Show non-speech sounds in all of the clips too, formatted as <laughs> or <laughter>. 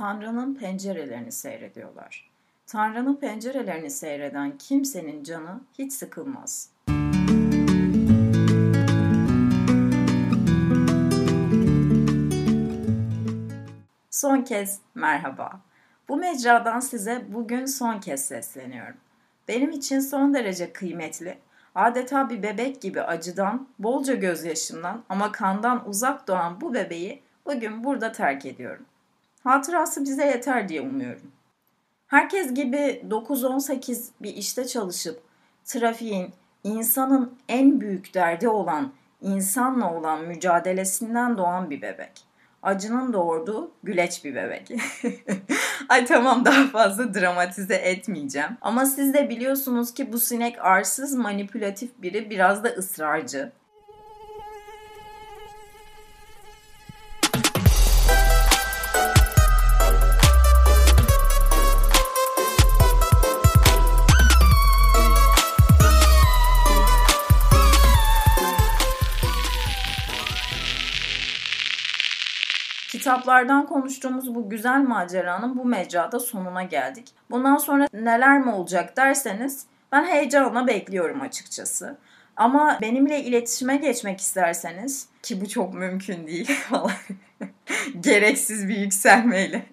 Tanrı'nın pencerelerini seyrediyorlar. Tanrı'nın pencerelerini seyreden kimsenin canı hiç sıkılmaz. Son kez merhaba. Bu mecradan size bugün son kez sesleniyorum. Benim için son derece kıymetli, adeta bir bebek gibi acıdan, bolca gözyaşından ama kandan uzak doğan bu bebeği bugün burada terk ediyorum. Hatırası bize yeter diye umuyorum. Herkes gibi 9-18 bir işte çalışıp trafiğin, insanın en büyük derdi olan insanla olan mücadelesinden doğan bir bebek. Acının doğurduğu güleç bir bebek. <laughs> Ay tamam daha fazla dramatize etmeyeceğim. Ama siz de biliyorsunuz ki bu sinek arsız manipülatif biri biraz da ısrarcı. Kitaplardan konuştuğumuz bu güzel maceranın bu mecrada sonuna geldik. Bundan sonra neler mi olacak derseniz ben heyecanla bekliyorum açıkçası. Ama benimle iletişime geçmek isterseniz ki bu çok mümkün değil <laughs> falan. <laughs> Gereksiz bir yükselmeyle.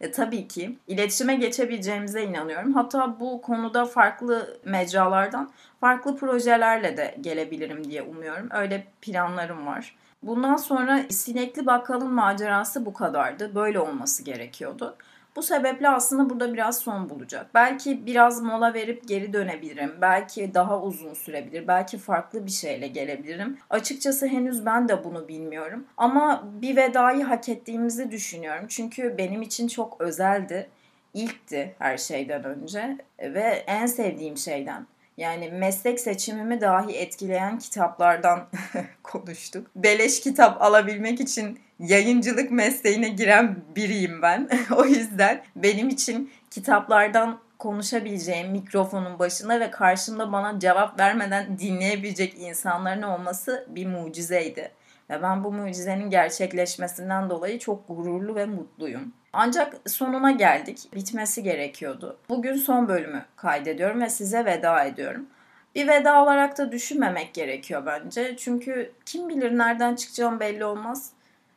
e, tabii ki iletişime geçebileceğimize inanıyorum. Hatta bu konuda farklı mecralardan farklı projelerle de gelebilirim diye umuyorum. Öyle planlarım var. Bundan sonra sinekli bakkalın macerası bu kadardı. Böyle olması gerekiyordu. Bu sebeple aslında burada biraz son bulacak. Belki biraz mola verip geri dönebilirim. Belki daha uzun sürebilir. Belki farklı bir şeyle gelebilirim. Açıkçası henüz ben de bunu bilmiyorum. Ama bir vedayı hak ettiğimizi düşünüyorum. Çünkü benim için çok özeldi. İlkti her şeyden önce ve en sevdiğim şeyden. Yani meslek seçimimi dahi etkileyen kitaplardan <laughs> konuştuk. Beleş kitap alabilmek için yayıncılık mesleğine giren biriyim ben. <laughs> o yüzden benim için kitaplardan konuşabileceğim mikrofonun başında ve karşımda bana cevap vermeden dinleyebilecek insanların olması bir mucizeydi. Ve ben bu mucizenin gerçekleşmesinden dolayı çok gururlu ve mutluyum. Ancak sonuna geldik. Bitmesi gerekiyordu. Bugün son bölümü kaydediyorum ve size veda ediyorum. Bir veda olarak da düşünmemek gerekiyor bence. Çünkü kim bilir nereden çıkacağım belli olmaz.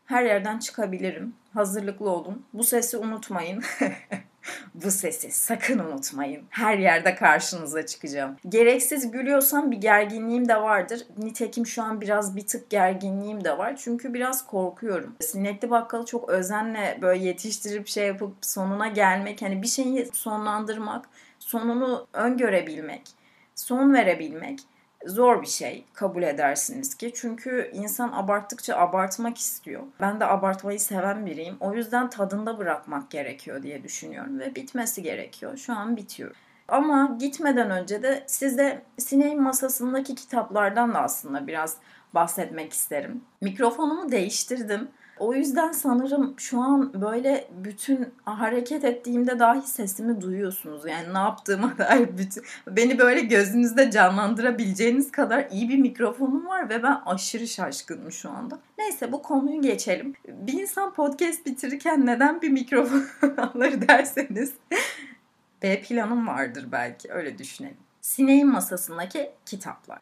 Her yerden çıkabilirim. Hazırlıklı olun. Bu sesi unutmayın. <laughs> Bu sesi sakın unutmayın. Her yerde karşınıza çıkacağım. Gereksiz gülüyorsam bir gerginliğim de vardır. Nitekim şu an biraz bir tık gerginliğim de var. Çünkü biraz korkuyorum. Sinekli bakkalı çok özenle böyle yetiştirip şey yapıp sonuna gelmek. Hani bir şeyi sonlandırmak, sonunu öngörebilmek, son verebilmek zor bir şey kabul edersiniz ki. Çünkü insan abarttıkça abartmak istiyor. Ben de abartmayı seven biriyim. O yüzden tadında bırakmak gerekiyor diye düşünüyorum ve bitmesi gerekiyor. Şu an bitiyor. Ama gitmeden önce de size sineğin masasındaki kitaplardan da aslında biraz bahsetmek isterim. Mikrofonumu değiştirdim. O yüzden sanırım şu an böyle bütün hareket ettiğimde dahi sesimi duyuyorsunuz. Yani ne yaptığıma <laughs> dair bütün beni böyle gözünüzde canlandırabileceğiniz kadar iyi bir mikrofonum var ve ben aşırı şaşkınım şu anda. Neyse bu konuyu geçelim. Bir insan podcast bitirirken neden bir mikrofon <laughs> alır derseniz B planım vardır belki öyle düşünelim. Sineğin masasındaki kitaplar.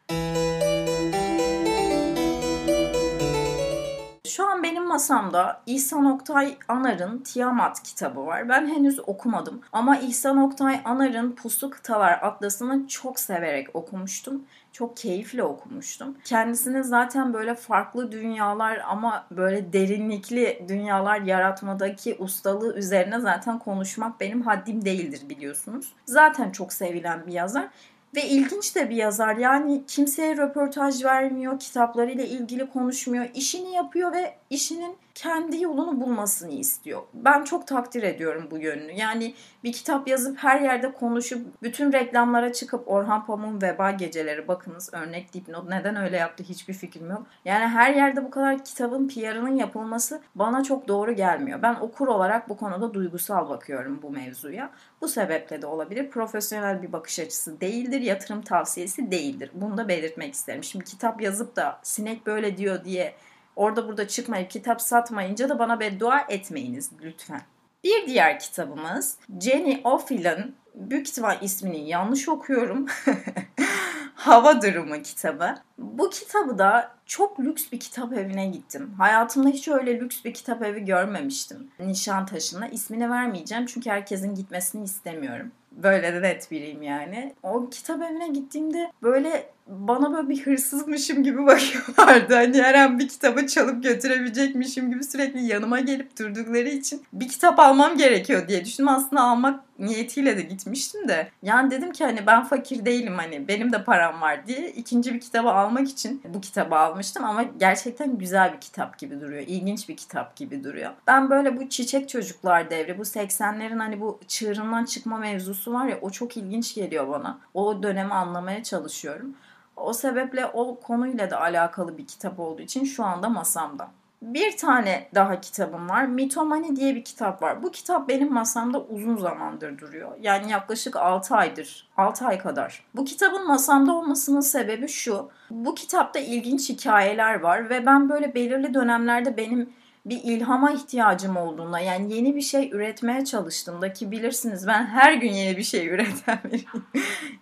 Şu an benim masamda İhsan Oktay Anar'ın Tiamat kitabı var. Ben henüz okumadım ama İhsan Oktay Anar'ın Puslu Kıtalar Atlası'nı çok severek okumuştum. Çok keyifle okumuştum. Kendisini zaten böyle farklı dünyalar ama böyle derinlikli dünyalar yaratmadaki ustalığı üzerine zaten konuşmak benim haddim değildir biliyorsunuz. Zaten çok sevilen bir yazar ve ilginç de bir yazar. Yani kimseye röportaj vermiyor, kitaplarıyla ilgili konuşmuyor. işini yapıyor ve işinin kendi yolunu bulmasını istiyor. Ben çok takdir ediyorum bu yönünü. Yani bir kitap yazıp her yerde konuşup bütün reklamlara çıkıp Orhan Pamuk'un Veba Geceleri bakınız örnek dipnot neden öyle yaptı hiçbir fikrim yok. Yani her yerde bu kadar kitabın PR'ının yapılması bana çok doğru gelmiyor. Ben okur olarak bu konuda duygusal bakıyorum bu mevzuya. Bu sebeple de olabilir. Profesyonel bir bakış açısı değildir, yatırım tavsiyesi değildir. Bunu da belirtmek isterim. Şimdi kitap yazıp da sinek böyle diyor diye orada burada çıkmayıp kitap satmayınca da bana beddua etmeyiniz lütfen. Bir diğer kitabımız Jenny Offil'in büyük ihtimal ismini yanlış okuyorum. <laughs> Hava Durumu kitabı. Bu kitabı da çok lüks bir kitap evine gittim. Hayatımda hiç öyle lüks bir kitap evi görmemiştim. Nişantaşı'nda. İsmini vermeyeceğim çünkü herkesin gitmesini istemiyorum. Böyle de net biriyim yani. O kitap evine gittiğimde böyle bana böyle bir hırsızmışım gibi <laughs> bakıyorlardı. Hani her an bir kitabı çalıp götürebilecekmişim gibi sürekli yanıma gelip durdukları için bir kitap almam gerekiyor diye düşündüm. Aslında almak niyetiyle de gitmiştim de. Yani dedim ki hani ben fakir değilim hani benim de param var diye ikinci bir kitabı almak için bu kitabı almıştım ama gerçekten güzel bir kitap gibi duruyor. İlginç bir kitap gibi duruyor. Ben böyle bu çiçek çocuklar devri bu 80'lerin hani bu çığırından çıkma mevzusu var ya o çok ilginç geliyor bana. O dönemi anlamaya çalışıyorum. O sebeple o konuyla da alakalı bir kitap olduğu için şu anda masamda. Bir tane daha kitabım var. Mitomani diye bir kitap var. Bu kitap benim masamda uzun zamandır duruyor. Yani yaklaşık 6 aydır. 6 ay kadar. Bu kitabın masamda olmasının sebebi şu. Bu kitapta ilginç hikayeler var ve ben böyle belirli dönemlerde benim bir ilhama ihtiyacım olduğunda yani yeni bir şey üretmeye çalıştığımda ki bilirsiniz ben her gün yeni bir şey <laughs> üreten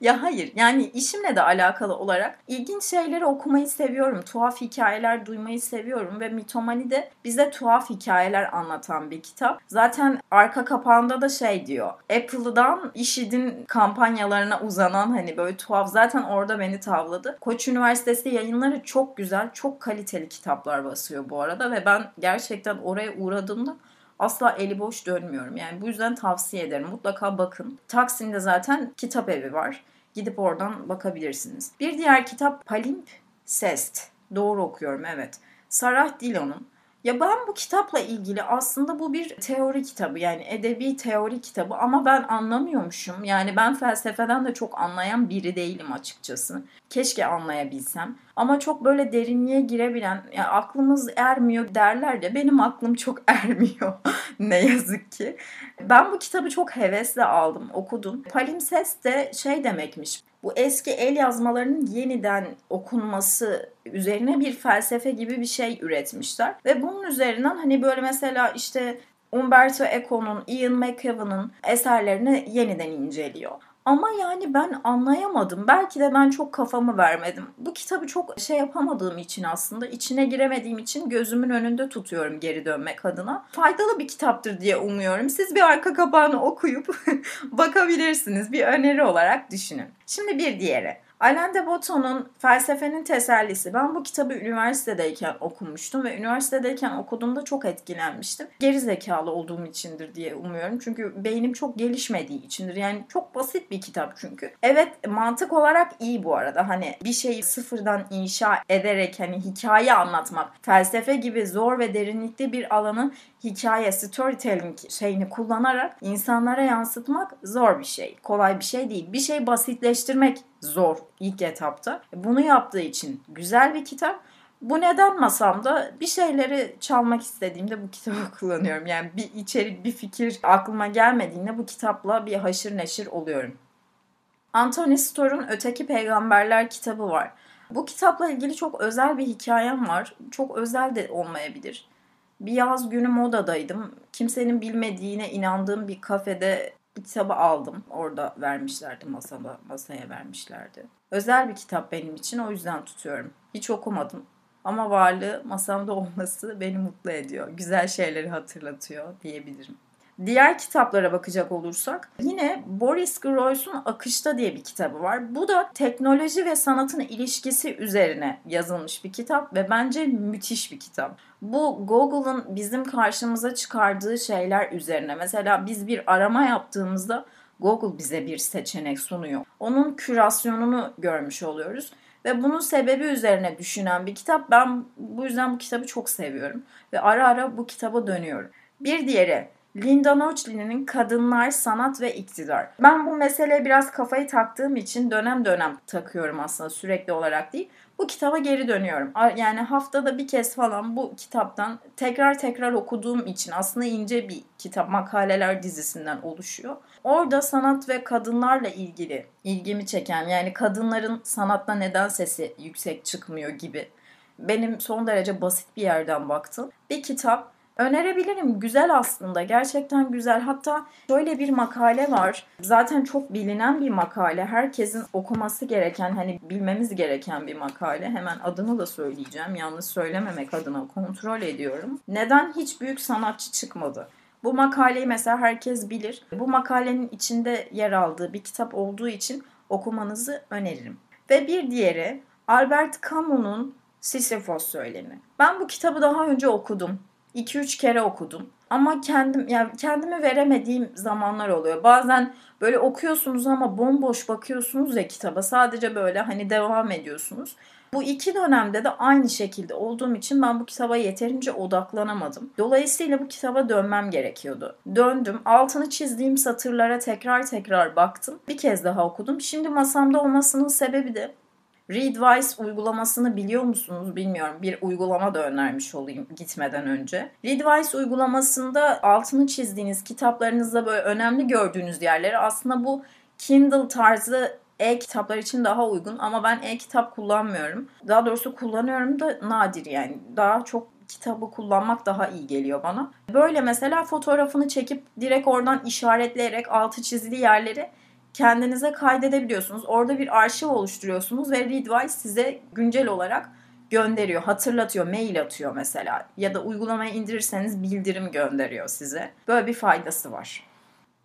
ya hayır yani işimle de alakalı olarak ilginç şeyleri okumayı seviyorum. Tuhaf hikayeler duymayı seviyorum ve Mitomani de bize tuhaf hikayeler anlatan bir kitap. Zaten arka kapağında da şey diyor. Apple'dan IŞİD'in kampanyalarına uzanan hani böyle tuhaf zaten orada beni tavladı. Koç Üniversitesi yayınları çok güzel, çok kaliteli kitaplar basıyor bu arada ve ben gerçekten gerçekten oraya uğradığımda asla eli boş dönmüyorum. Yani bu yüzden tavsiye ederim. Mutlaka bakın. Taksim'de zaten kitap evi var. Gidip oradan bakabilirsiniz. Bir diğer kitap Palimpsest. Doğru okuyorum evet. Sarah Dillon'un ya ben bu kitapla ilgili aslında bu bir teori kitabı yani edebi teori kitabı ama ben anlamıyormuşum. Yani ben felsefeden de çok anlayan biri değilim açıkçası. Keşke anlayabilsem. Ama çok böyle derinliğe girebilen, yani aklımız ermiyor derler de benim aklım çok <laughs> ermiyor ne yazık ki. Ben bu kitabı çok hevesle aldım, okudum. Palimpsest de şey demekmiş, bu eski el yazmalarının yeniden okunması üzerine bir felsefe gibi bir şey üretmişler. Ve bunun üzerinden hani böyle mesela işte Umberto Eco'nun, Ian McEwan'ın eserlerini yeniden inceliyor. Ama yani ben anlayamadım. Belki de ben çok kafamı vermedim. Bu kitabı çok şey yapamadığım için aslında içine giremediğim için gözümün önünde tutuyorum geri dönmek adına. Faydalı bir kitaptır diye umuyorum. Siz bir arka kapağını okuyup <laughs> bakabilirsiniz. Bir öneri olarak düşünün. Şimdi bir diğeri. Alain de Botton'un Felsefenin Tesellisi. Ben bu kitabı üniversitedeyken okumuştum ve üniversitedeyken okuduğumda çok etkilenmiştim. Geri zekalı olduğum içindir diye umuyorum. Çünkü beynim çok gelişmediği içindir. Yani çok basit bir kitap çünkü. Evet mantık olarak iyi bu arada. Hani bir şeyi sıfırdan inşa ederek hani hikaye anlatmak, felsefe gibi zor ve derinlikli bir alanın hikaye, storytelling şeyini kullanarak insanlara yansıtmak zor bir şey. Kolay bir şey değil. Bir şey basitleştirmek zor ilk etapta. Bunu yaptığı için güzel bir kitap. Bu neden masamda bir şeyleri çalmak istediğimde bu kitabı <laughs> kullanıyorum. Yani bir içerik, bir fikir aklıma gelmediğinde bu kitapla bir haşır neşir oluyorum. Anthony Storr'un Öteki Peygamberler kitabı var. Bu kitapla ilgili çok özel bir hikayem var. Çok özel de olmayabilir. Bir yaz günü modadaydım. Kimsenin bilmediğine inandığım bir kafede bir kitabı aldım. Orada vermişlerdi masada, masaya vermişlerdi. Özel bir kitap benim için o yüzden tutuyorum. Hiç okumadım ama varlığı masamda olması beni mutlu ediyor. Güzel şeyleri hatırlatıyor diyebilirim. Diğer kitaplara bakacak olursak yine Boris Groys'un Akışta diye bir kitabı var. Bu da teknoloji ve sanatın ilişkisi üzerine yazılmış bir kitap ve bence müthiş bir kitap. Bu Google'ın bizim karşımıza çıkardığı şeyler üzerine. Mesela biz bir arama yaptığımızda Google bize bir seçenek sunuyor. Onun kürasyonunu görmüş oluyoruz. Ve bunun sebebi üzerine düşünen bir kitap. Ben bu yüzden bu kitabı çok seviyorum. Ve ara ara bu kitaba dönüyorum. Bir diğeri Linda Nochlin'in Kadınlar, Sanat ve İktidar. Ben bu meseleye biraz kafayı taktığım için dönem dönem takıyorum aslında sürekli olarak değil. Bu kitaba geri dönüyorum. Yani haftada bir kez falan bu kitaptan tekrar tekrar okuduğum için aslında ince bir kitap makaleler dizisinden oluşuyor. Orada sanat ve kadınlarla ilgili ilgimi çeken yani kadınların sanatta neden sesi yüksek çıkmıyor gibi benim son derece basit bir yerden baktım. Bir kitap Önerebilirim. Güzel aslında. Gerçekten güzel. Hatta şöyle bir makale var. Zaten çok bilinen bir makale. Herkesin okuması gereken, hani bilmemiz gereken bir makale. Hemen adını da söyleyeceğim. Yanlış söylememek adına kontrol ediyorum. Neden hiç büyük sanatçı çıkmadı? Bu makaleyi mesela herkes bilir. Bu makalenin içinde yer aldığı bir kitap olduğu için okumanızı öneririm. Ve bir diğeri Albert Camus'un Sisyphos söylemi. Ben bu kitabı daha önce okudum. 2-3 kere okudum. Ama kendim yani kendimi veremediğim zamanlar oluyor. Bazen böyle okuyorsunuz ama bomboş bakıyorsunuz ya kitaba. Sadece böyle hani devam ediyorsunuz. Bu iki dönemde de aynı şekilde olduğum için ben bu kitaba yeterince odaklanamadım. Dolayısıyla bu kitaba dönmem gerekiyordu. Döndüm. Altını çizdiğim satırlara tekrar tekrar baktım. Bir kez daha okudum. Şimdi masamda olmasının sebebi de Readwise uygulamasını biliyor musunuz bilmiyorum. Bir uygulama da önermiş olayım gitmeden önce. Readwise uygulamasında altını çizdiğiniz kitaplarınızda böyle önemli gördüğünüz yerleri aslında bu Kindle tarzı e-kitaplar için daha uygun ama ben e-kitap kullanmıyorum. Daha doğrusu kullanıyorum da nadir yani. Daha çok kitabı kullanmak daha iyi geliyor bana. Böyle mesela fotoğrafını çekip direkt oradan işaretleyerek altı çizili yerleri kendinize kaydedebiliyorsunuz. Orada bir arşiv oluşturuyorsunuz ve Readwise size güncel olarak gönderiyor, hatırlatıyor, mail atıyor mesela. Ya da uygulamayı indirirseniz bildirim gönderiyor size. Böyle bir faydası var.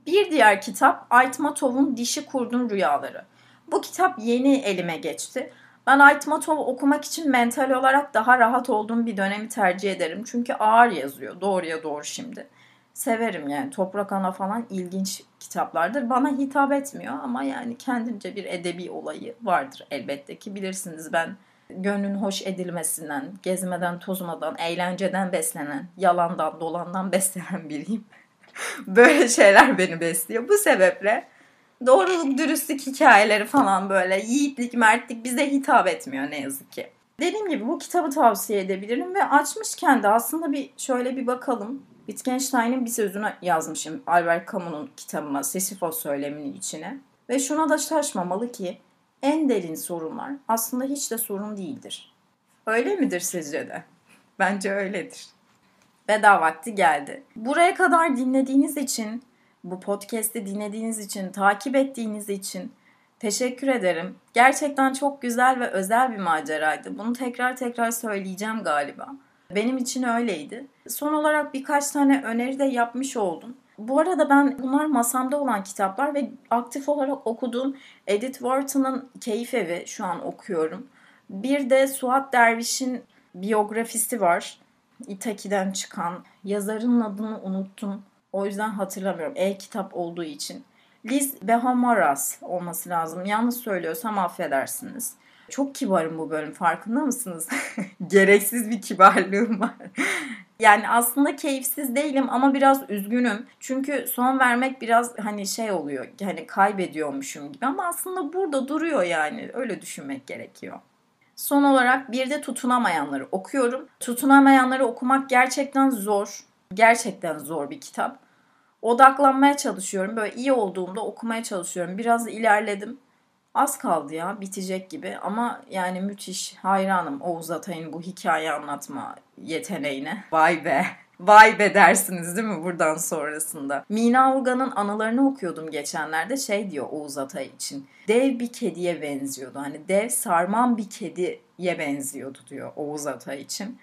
Bir diğer kitap Aytmatov'un Dişi Kurdun Rüyaları. Bu kitap yeni elime geçti. Ben Aytmatov okumak için mental olarak daha rahat olduğum bir dönemi tercih ederim. Çünkü ağır yazıyor. Doğruya doğru şimdi severim yani. Toprak Ana falan ilginç kitaplardır. Bana hitap etmiyor ama yani kendince bir edebi olayı vardır elbette ki. Bilirsiniz ben gönlün hoş edilmesinden, gezmeden, tozmadan, eğlenceden beslenen, yalandan, dolandan <laughs> beslenen biriyim. <laughs> böyle şeyler beni besliyor. Bu sebeple doğruluk, dürüstlük hikayeleri falan böyle yiğitlik, mertlik bize hitap etmiyor ne yazık ki. Dediğim gibi bu kitabı tavsiye edebilirim ve açmışken de aslında bir şöyle bir bakalım Wittgenstein'in bir sözünü yazmışım Albert Camus'un kitabıma Sisyphos söyleminin içine. Ve şuna da şaşmamalı ki en derin sorunlar aslında hiç de sorun değildir. Öyle midir sizce de? <laughs> Bence öyledir. Veda vakti geldi. Buraya kadar dinlediğiniz için, bu podcast'i dinlediğiniz için, takip ettiğiniz için teşekkür ederim. Gerçekten çok güzel ve özel bir maceraydı. Bunu tekrar tekrar söyleyeceğim galiba. Benim için öyleydi. Son olarak birkaç tane öneri de yapmış oldum. Bu arada ben bunlar masamda olan kitaplar ve aktif olarak okuduğum Edith Wharton'ın Keyif Evi şu an okuyorum. Bir de Suat Derviş'in biyografisi var. İtaki'den çıkan. Yazarın adını unuttum. O yüzden hatırlamıyorum. E-kitap olduğu için. Liz Behamaras olması lazım. Yanlış söylüyorsam affedersiniz. Çok kibarım bu bölüm farkında mısınız? <laughs> Gereksiz bir kibarlığım var. yani aslında keyifsiz değilim ama biraz üzgünüm. Çünkü son vermek biraz hani şey oluyor. Hani kaybediyormuşum gibi ama aslında burada duruyor yani. Öyle düşünmek gerekiyor. Son olarak bir de tutunamayanları okuyorum. Tutunamayanları okumak gerçekten zor. Gerçekten zor bir kitap. Odaklanmaya çalışıyorum. Böyle iyi olduğumda okumaya çalışıyorum. Biraz ilerledim. Az kaldı ya bitecek gibi ama yani müthiş hayranım Oğuz Atay'ın bu hikaye anlatma yeteneğine. Vay be. Vay be dersiniz değil mi buradan sonrasında? Mina Urgan'ın anılarını okuyordum geçenlerde şey diyor Oğuz Atay için. Dev bir kediye benziyordu. Hani dev sarman bir kediye benziyordu diyor Oğuz Atay için.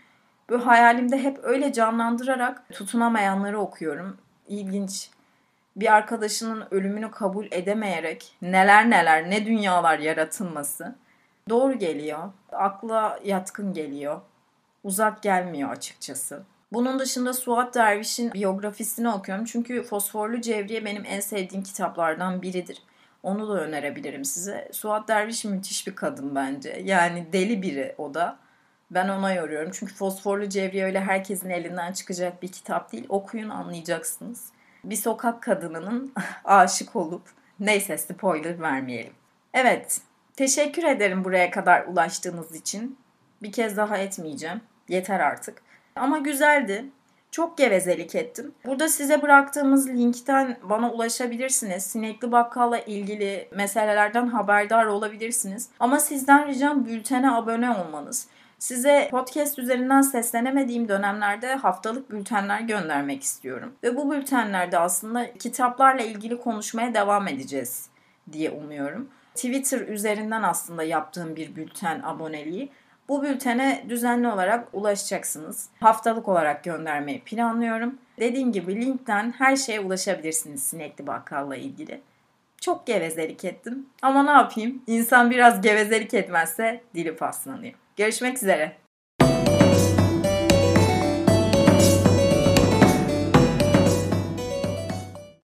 Bu hayalimde hep öyle canlandırarak tutunamayanları okuyorum. İlginç bir arkadaşının ölümünü kabul edemeyerek neler neler ne dünyalar yaratılması doğru geliyor. Akla yatkın geliyor. Uzak gelmiyor açıkçası. Bunun dışında Suat Derviş'in biyografisini okuyorum. Çünkü Fosforlu Cevriye benim en sevdiğim kitaplardan biridir. Onu da önerebilirim size. Suat Derviş müthiş bir kadın bence. Yani deli biri o da. Ben ona yoruyorum. Çünkü Fosforlu Cevriye öyle herkesin elinden çıkacak bir kitap değil. Okuyun anlayacaksınız bir sokak kadınının <laughs> aşık olup neyse spoiler vermeyelim. Evet, teşekkür ederim buraya kadar ulaştığınız için. Bir kez daha etmeyeceğim. Yeter artık. Ama güzeldi. Çok gevezelik ettim. Burada size bıraktığımız linkten bana ulaşabilirsiniz. Sinekli Bakkal'la ilgili meselelerden haberdar olabilirsiniz. Ama sizden ricam bültene abone olmanız. Size podcast üzerinden seslenemediğim dönemlerde haftalık bültenler göndermek istiyorum. Ve bu bültenlerde aslında kitaplarla ilgili konuşmaya devam edeceğiz diye umuyorum. Twitter üzerinden aslında yaptığım bir bülten aboneliği. Bu bültene düzenli olarak ulaşacaksınız. Haftalık olarak göndermeyi planlıyorum. Dediğim gibi linkten her şeye ulaşabilirsiniz Sinekli Bakkal'la ilgili. Çok gevezelik ettim ama ne yapayım? İnsan biraz gevezelik etmezse dili paslanıyor. Görüşmek üzere.